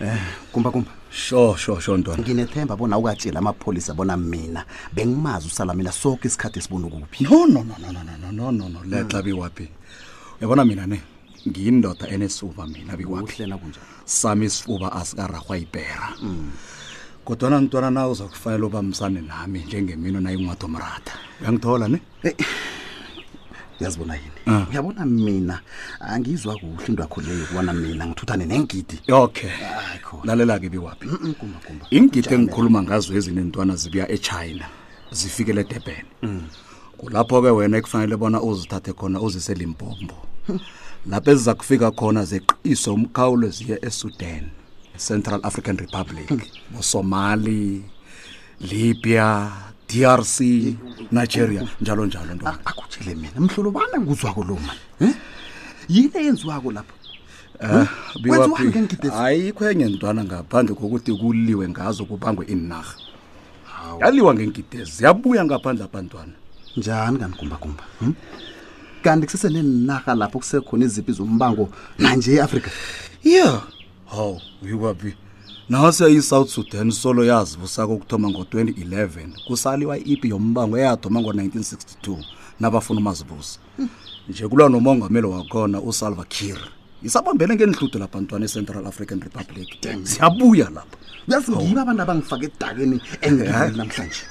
Eh, kumba kumba sho sho sho ntwana nginethemba bona ukatshela amapholisa bona mina bengimazi usalamela soke isikhathi esibona ukuphi no no no no no no no no no no lexa biwaphi uyabona mina ne ngiyindoda enesifuba mina biwaphi kuhle nakunjalo sami isifuba asikararhwa yibhera kodwana ntwana na uzakufanele uba msane nami njengemino nayingwadomrata uyangithola ne Eh, uyazibona yini Ah. uyabona mina angizwa kuhle into yakho leyo kubona mina ngithuthane nengidi okay Hayi khona. lalela-ke biwaphi Mm, kumba kumba ingidi engikhuluma ngazo ezinentwana zibuya echina zifikele edebheni kulapho-ke wena ekufanele bona uzithathe khona uzise limbombo lapho eziza kufika khona zeqise umkhawulo ziye esudan central african republic bosomali libya drc nigeria njalo njalo nto A- akutshele mina mhlolo bani engikuzwako lo mani um yini eyenziwako lapho Kwenziwani ngeengidi ezi- ayikho enye ntwana ngaphandle kokuthi kuliwe ngazo kubangwe iinarha yaliwa ngengidezi yabuya ngaphandle abantwana njani kanti gumbagumba hmm? kanti kuseseneenarha lapho kusekhona izipi zombango nanje e-afrika ya hawu uyikwaphi nase i-south sudan solo yazibusako ukuthoma ngo-2011 kusaliwa ipi yombango eyathoma ngo-1962 nabafuna umazibusa nje kulwa nomongameli wakhona usalva kir isabambele ngenihludo lapha ntwana e-central african republic siyabuya lapha uyazi ngiba abantu abangifake edakeni engilali namhlanje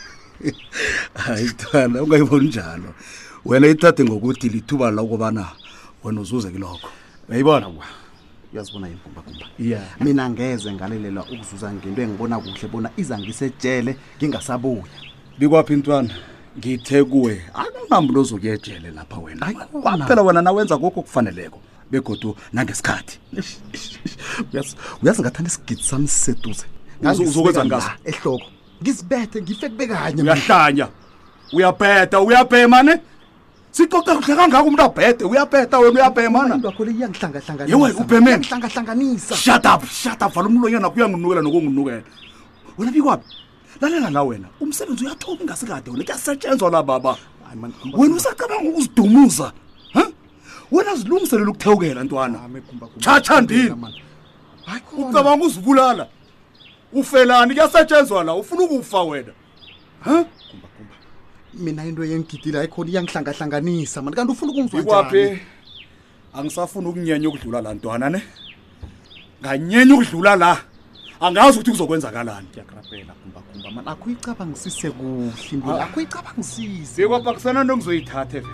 hayi ntwana ungayiboni njalo wena ithathe ngokuthi lithuba lokubana wena uzuze kilokho uyayibona kwa uyazibona yini kumbakumba ya mina ngeze ngalelelwa ukuzuza ngento engibona kuhle bona iza ngisejele ngingasabuya bikwaphi intwana ngithe kuwe akunamntu ozokuyejele lapha wena Hayi, khona. kwaphela wena nawenza kokho kufaneleko begodu nangesikhathi Uyazi- uyazi ngathanda isigidi sami siseduze Uzo- uzokwenza ngaso? Ngangisibeka la, ehloko ngizibethe ngife kube kanye mina. uyahlanya uyabheda uyabhema ne sicoca kuhle kangako umntu abhede uyapeta wena uyabhemana into yakho le iyangihlangahlangani yewe ubhemeni hlangahlanganisa shut up shut up vala umlonyana kuyanginukela nokunginukela wena bikwaphi lalela la wena umsebenzi uyathoma ingasikade wena kuyasetshenzwa la baba wena usacabanga ukuzidumuza ha wena zilungiselela ukuthewukela ntwana tshatsha ndini ucabanga uzibulala ufelani kuyasetshenzwa la ufuna ukufa wena huh? kumba kumba mina into eyengigidile ayikhona iyangihlangahlanganisa mani kanti ufuna ukungizwakwaphi angisafuni ukunyenya ukudlula la ntwana ne nganyenya ukudlula la angazi ukuthi kuzokwenzakalani ngiyakurapela kumbakumba mani akho icabangisise kuhle akho icabangisise bekwapakisana nto ngizoyithatha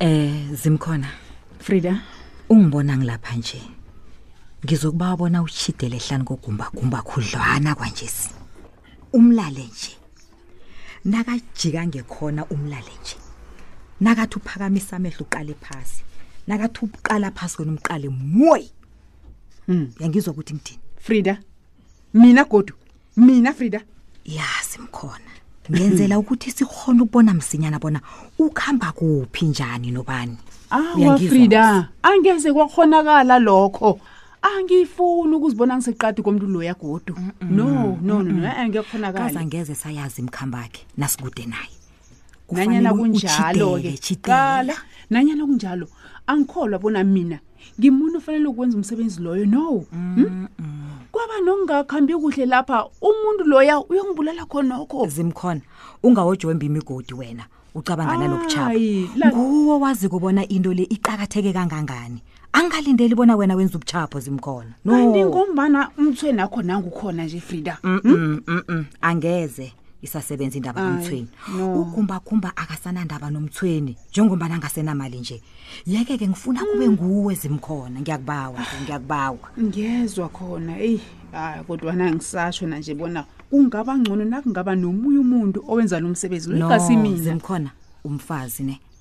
Eh zimkhona. Frida, ungibona ngilapha nje. Ngizokuba bona uchidele ehlani kogumba gumba khudlwana kwanje. Umlale nje. Nakajika ngekhona umlale nje. Nakathi uphakamisa amehlo uqale phasi. Nakathi uqala phasi wena umqale moyi. Hmm, yangizwa ukuthi ngithini. Frida, mina godu mina frida ya simkhona ngenzela ukuthi sikhona ukubona msinyana bona ukhamba kuphi njani nobani awa Uyangizwa, frida angeze kwakhonakala lokho angifuni ukuzibona ngiseqadi komuntu loya godu no no no no eh, angekho kaza khonakala ngeze sayazi imkhambakhe nasikude naye nanyana kunjalo-ke qala nanyana kunjalo angikholwa bona mina ngimuntu ofanele ukwenza umsebenzi loyo no hmm? kwaba nokungakhambi kuhle lapha umuntu loya uyongibulala khonokho zimkhona ungawojwemba imigodi wena ucabanga nalokuchaba nguwo wazi kubona into le iqakatheke kangangani angalindeli bona wena wenza ubuchapho zimkhona no ngombana umthweni akho nangukhona nje frida angeze isasebenza indaba kamthweni ugumbakhumba akasanandaba nomthweni njengombana angasenamali nje yeke ke ngifuna kube mm. nguwe zimkhona ngiyakubawa ngiyakubawa ngiyezwa khona eyi hayi kodwa na ngisasho na nje bona kungaba ngcono nakungaba nomunye umuntu owenza lo msebenzi lo ikasimina zimkhona umfazi ne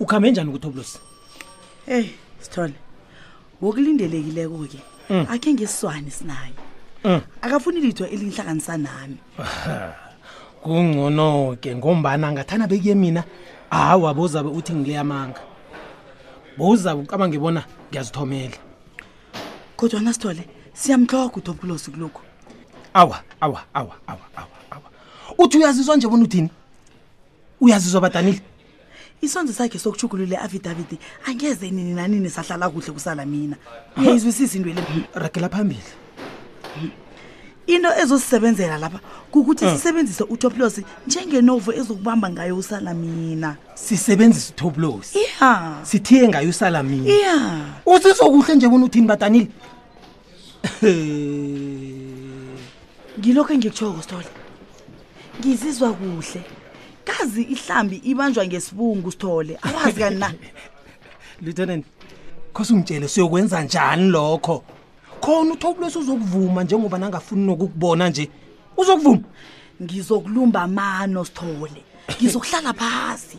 ukhambe njani ukuthobulosi eyi sithole ngokulindelekileko-ke mm. akhe ngesiswani sinayo mm. akafuni litho elinhlanganisa nami kungcono-ke ngombana ngathana bekuye mina hawa bowuzabe uthi ngileyamanga bowuzabe ucaba ngibona ngiyazithomela kodwa nasithole siyamhloga udobulosi kulokhu awa awa awa awa awa awa uthi uyazizwa nje bona uthini uyazizwa badanile isonzo sakhe sokuchugulula i-afidavidi angeze nini nanini sahlala kuhle kusala mina uyayizwisisa into ele ragela phambili into ezosisebenzela lapha kukuthi hmm. sisebenzise utoplosi njengenovo ezokubamba ngayo usala mina sisebenzise utoplosi ya sithiye ngayo usala mina ya usizokuhle nje kunuthini badanile ngilokho engikuchoko sithole ngizizwa kuhle kazi ihlambi ibanjwa ngesibungu sithole awazi kani na lieutenant khose ungitshele siyokwenza njani lokho khona uthobulosi uzokuvuma njengoba nangafuni nokukubona nje uzokuvuma ngizokulumba amano sithole ngizokuhlala phasi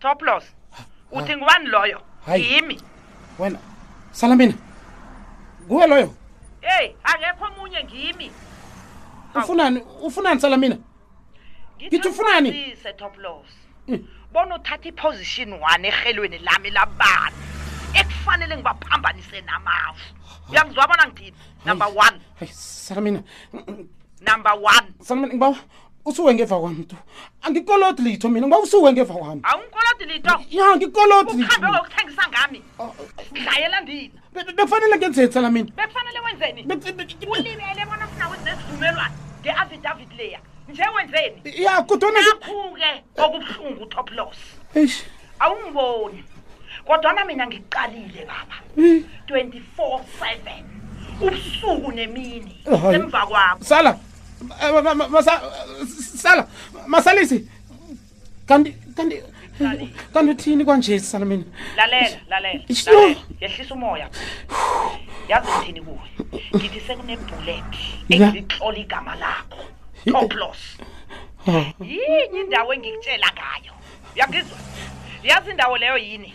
toplos uthi ah. ngubani loyo yimi wena salamina nguwe loyo eyi akekho omunye ngimi ufunani ufunani salamina ngithi ufunani toplos hmm. bona uthatha iposition one erhelweni lami labani ekufanele ngibaphambanise namavu uyangizwa bona ngithini number one salamina number one salamina ngibawa usuke ngeva kwami tu angikolodi litho mina ngoba usuke ngeva kwami awungikolodi litho ya ngikolodi lithohambe ngokuthengisa ngami oh, oh, oh. ngidlayela ndina bekufanele ngenzeni tsala mina bekufanele wenzeni ulimele bona funa wenze sivumelwano nge-avidavid leya nje wenzeni ya kodwanakhu-ke okubuhlungu utop loss awungiboni kodwana mina ngiqalile baba 24 7 ubusuku nemini emva kwakho sala sala masalisi kanti kanti kanti uthini kwanje sala mina lalela lalela yehlisa umoya yazi ngithini kuwe ngithi sekunebullet engilitloli igama lakho toplos yinye indawo engikutshela ngayo uyangizwa yazi indawo leyo yini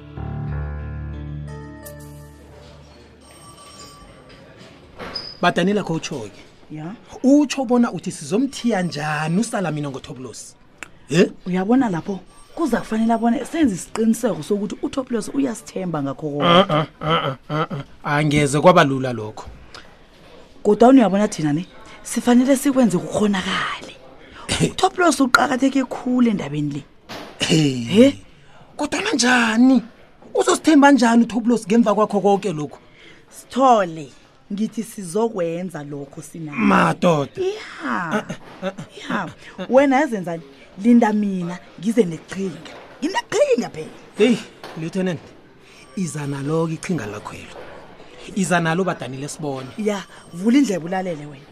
badanela kho utsho-ke ya utsho bona uthi sizomthiya njani usala mina ngothobulosi e uyabona lapho kuza kufanele abone senze isiqiniseko sokuthi utoplos uyasithemba ngakho konke Ah, ah, ah, ah. angeze kwaba lula lokho kodwani uyabona thina ne sifanele sikwenze kukhonakale utoplos uqakatheke khulu endabeni le he kodwana njani uzosithemba njani uthobulosi ngemva kwakho konke lokhu sithole ngithi sizokwenza lokho sina madoda ya ya wena yazenzani linda mina ngize neqhinga ngineqhinga phela heyi lieutenant iza nalo-ke iqhinga lakhwelo iza nalo badanile sibone ya vula indlebe ulalele wena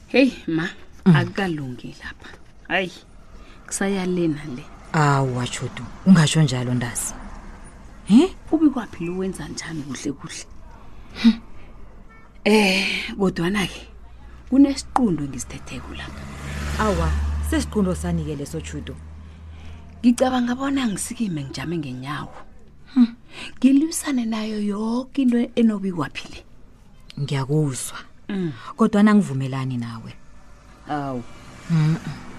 heyi ma mm. akukalungi lapha hayi kusayalena le awu watshodu ungasho njalo ndazi he ubikwaphi lo wenza njani kuhle kuhle hm. eh kodwana-ke kunesiqundo engisithetheko lapha awa sesiqundo sanike leso tshudo ngicabanga bona ngisikime ngijame ngenyawo hm. ngilwisane nayo yoke into enobikwaphile ngiyakuzwa Mm. kodwa nangivumelani nawe awu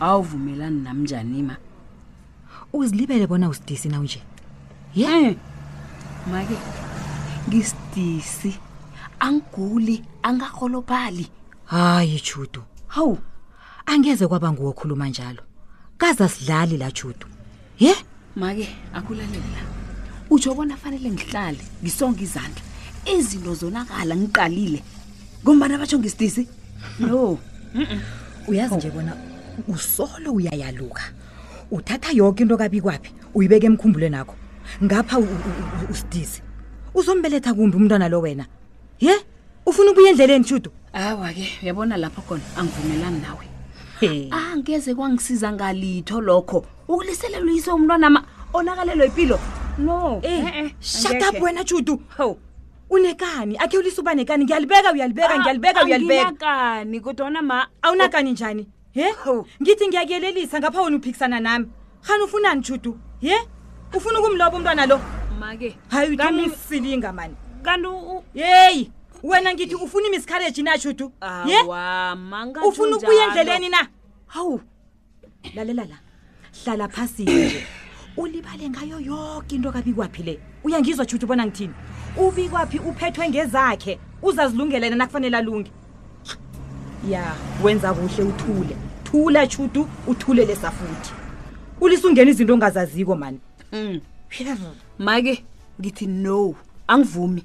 awuvumelani nam njani ma uzilibele bona usidisi na unje ye make ngisidisi angiguli angarholobhali hayi judu hawu angeze kwaba nguwo okhuluma njalo kaze asidlali la judu ye make akulalela utsho bona fanele ngihlale ngisonge izandla izinto zonakala ngiqalile ngombana batsho ngisidisi no uyazi nje bona usolo uyayaluka uthatha yoke into kabikwaphi uyibeka emkhumbulweni akho ngapha u- u- u- usidisi uzombeletha kumbi umntwana lo wena ye ufuna ukubuya endleleni shudu awa-ke uyabona lapho khona angivumelani nawe angeze kwangisiza ngalitho lokho ukuliselelwa yise umntwanama onakalelwa impilo no eh, eh, eh, shut up wena judu ho unekani akhe ulisa uba nekani ngiyalibeka uyalibeka ah, ngiyalibeka uyalibekakani kodwana ma awunakani njani ye ngithi ngiyakuyelelisa ngapha wona uphikisana nami khani ufunani judu ye ufuna ukumloba umntwana lo make hayi uthumusilinga mani kanti yeyi wena ngithi ufuna imisikhareji na judu ye ufuna ukuya endleleni na hawu lalela la hlala phasi nje ulibale ngayo yoke into kabikwaphi le uyangizwa tshuthi ubona ngithini ubikwaphi uphethwe ngezakhe uzazilungela yena nakufanele alunge ya wenza kuhle uthule thula tshutu uthulele safuthi ulisa ungena izinto ongazaziko mani mm. make ngithi no angivumi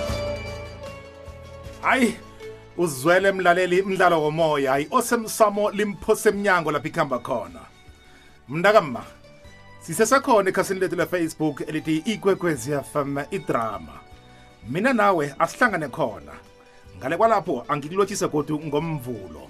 hayi uzwele mlaleli mdlalo womoya hayi osemsamo limphose emnyango lapho ikuhamba khona mntakamma sisesekhona ekhasini lethu lefacebook elithi ikwekwezi fm idrama mina nawe asihlangane khona ngale kwalapho angikulotshise godu ngomvulo